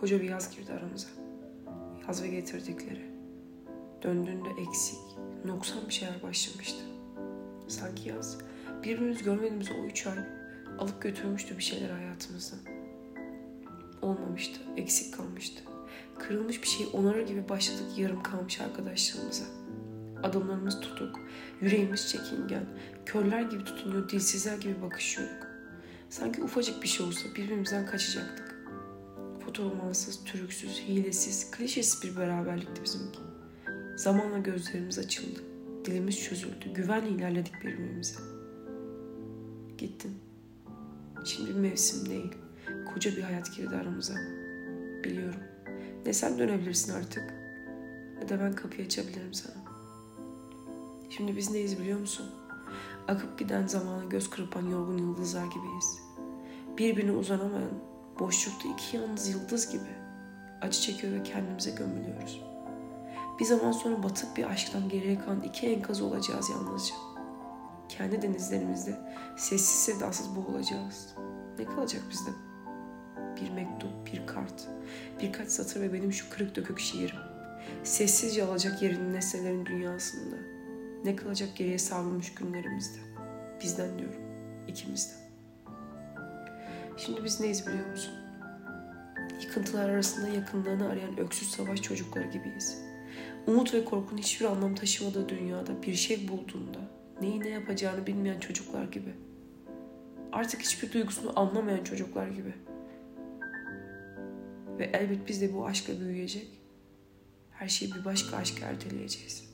Koca bir yaz girdi aramıza. Yaz ve getirdikleri. Döndüğünde eksik, noksan bir şeyler başlamıştı. Sanki yaz, birbirimizi görmediğimiz o üç ay alıp götürmüştü bir şeyler hayatımızdan. Olmamıştı, eksik kalmıştı. Kırılmış bir şey onarır gibi başladık yarım kalmış arkadaşlarımıza. Adımlarımız tutuk, yüreğimiz çekingen, körler gibi tutunuyor, dilsizler gibi bakışıyorduk. Sanki ufacık bir şey olsa birbirimizden kaçacaktık. Fotoğramansız, türüksüz, hilesiz, klişesiz bir beraberlikti bizimki. Zamanla gözlerimiz açıldı. Dilimiz çözüldü. Güvenle ilerledik birbirimize. Gittin. Şimdi bir mevsim değil. Koca bir hayat girdi aramıza. Biliyorum. Ne sen dönebilirsin artık ne de ben kapıyı açabilirim sana. Şimdi biz neyiz biliyor musun? Akıp giden zamana göz kırpan yorgun yıldızlar gibiyiz. Birbirine uzanamayan, boşlukta iki yalnız yıldız gibi acı çekiyor ve kendimize gömülüyoruz. Bir zaman sonra batık bir aşktan geriye kalan iki enkaz olacağız yalnızca. Kendi denizlerimizde sessiz sedasız boğulacağız. Ne kalacak bizde? Bir mektup, bir kart, birkaç satır ve benim şu kırık dökük şiirim. Sessizce alacak yerini nesnelerin dünyasında. Ne kalacak geriye savrulmuş günlerimizde. Bizden diyorum, ikimizden. Şimdi biz neyiz biliyor musun? Yıkıntılar arasında yakınlığını arayan öksüz savaş çocukları gibiyiz. Umut ve korkun hiçbir anlam taşımadığı dünyada bir şey bulduğunda neyi ne yapacağını bilmeyen çocuklar gibi. Artık hiçbir duygusunu anlamayan çocuklar gibi. Ve elbet biz de bu aşkla büyüyecek. Her şeyi bir başka aşka erteleyeceğiz.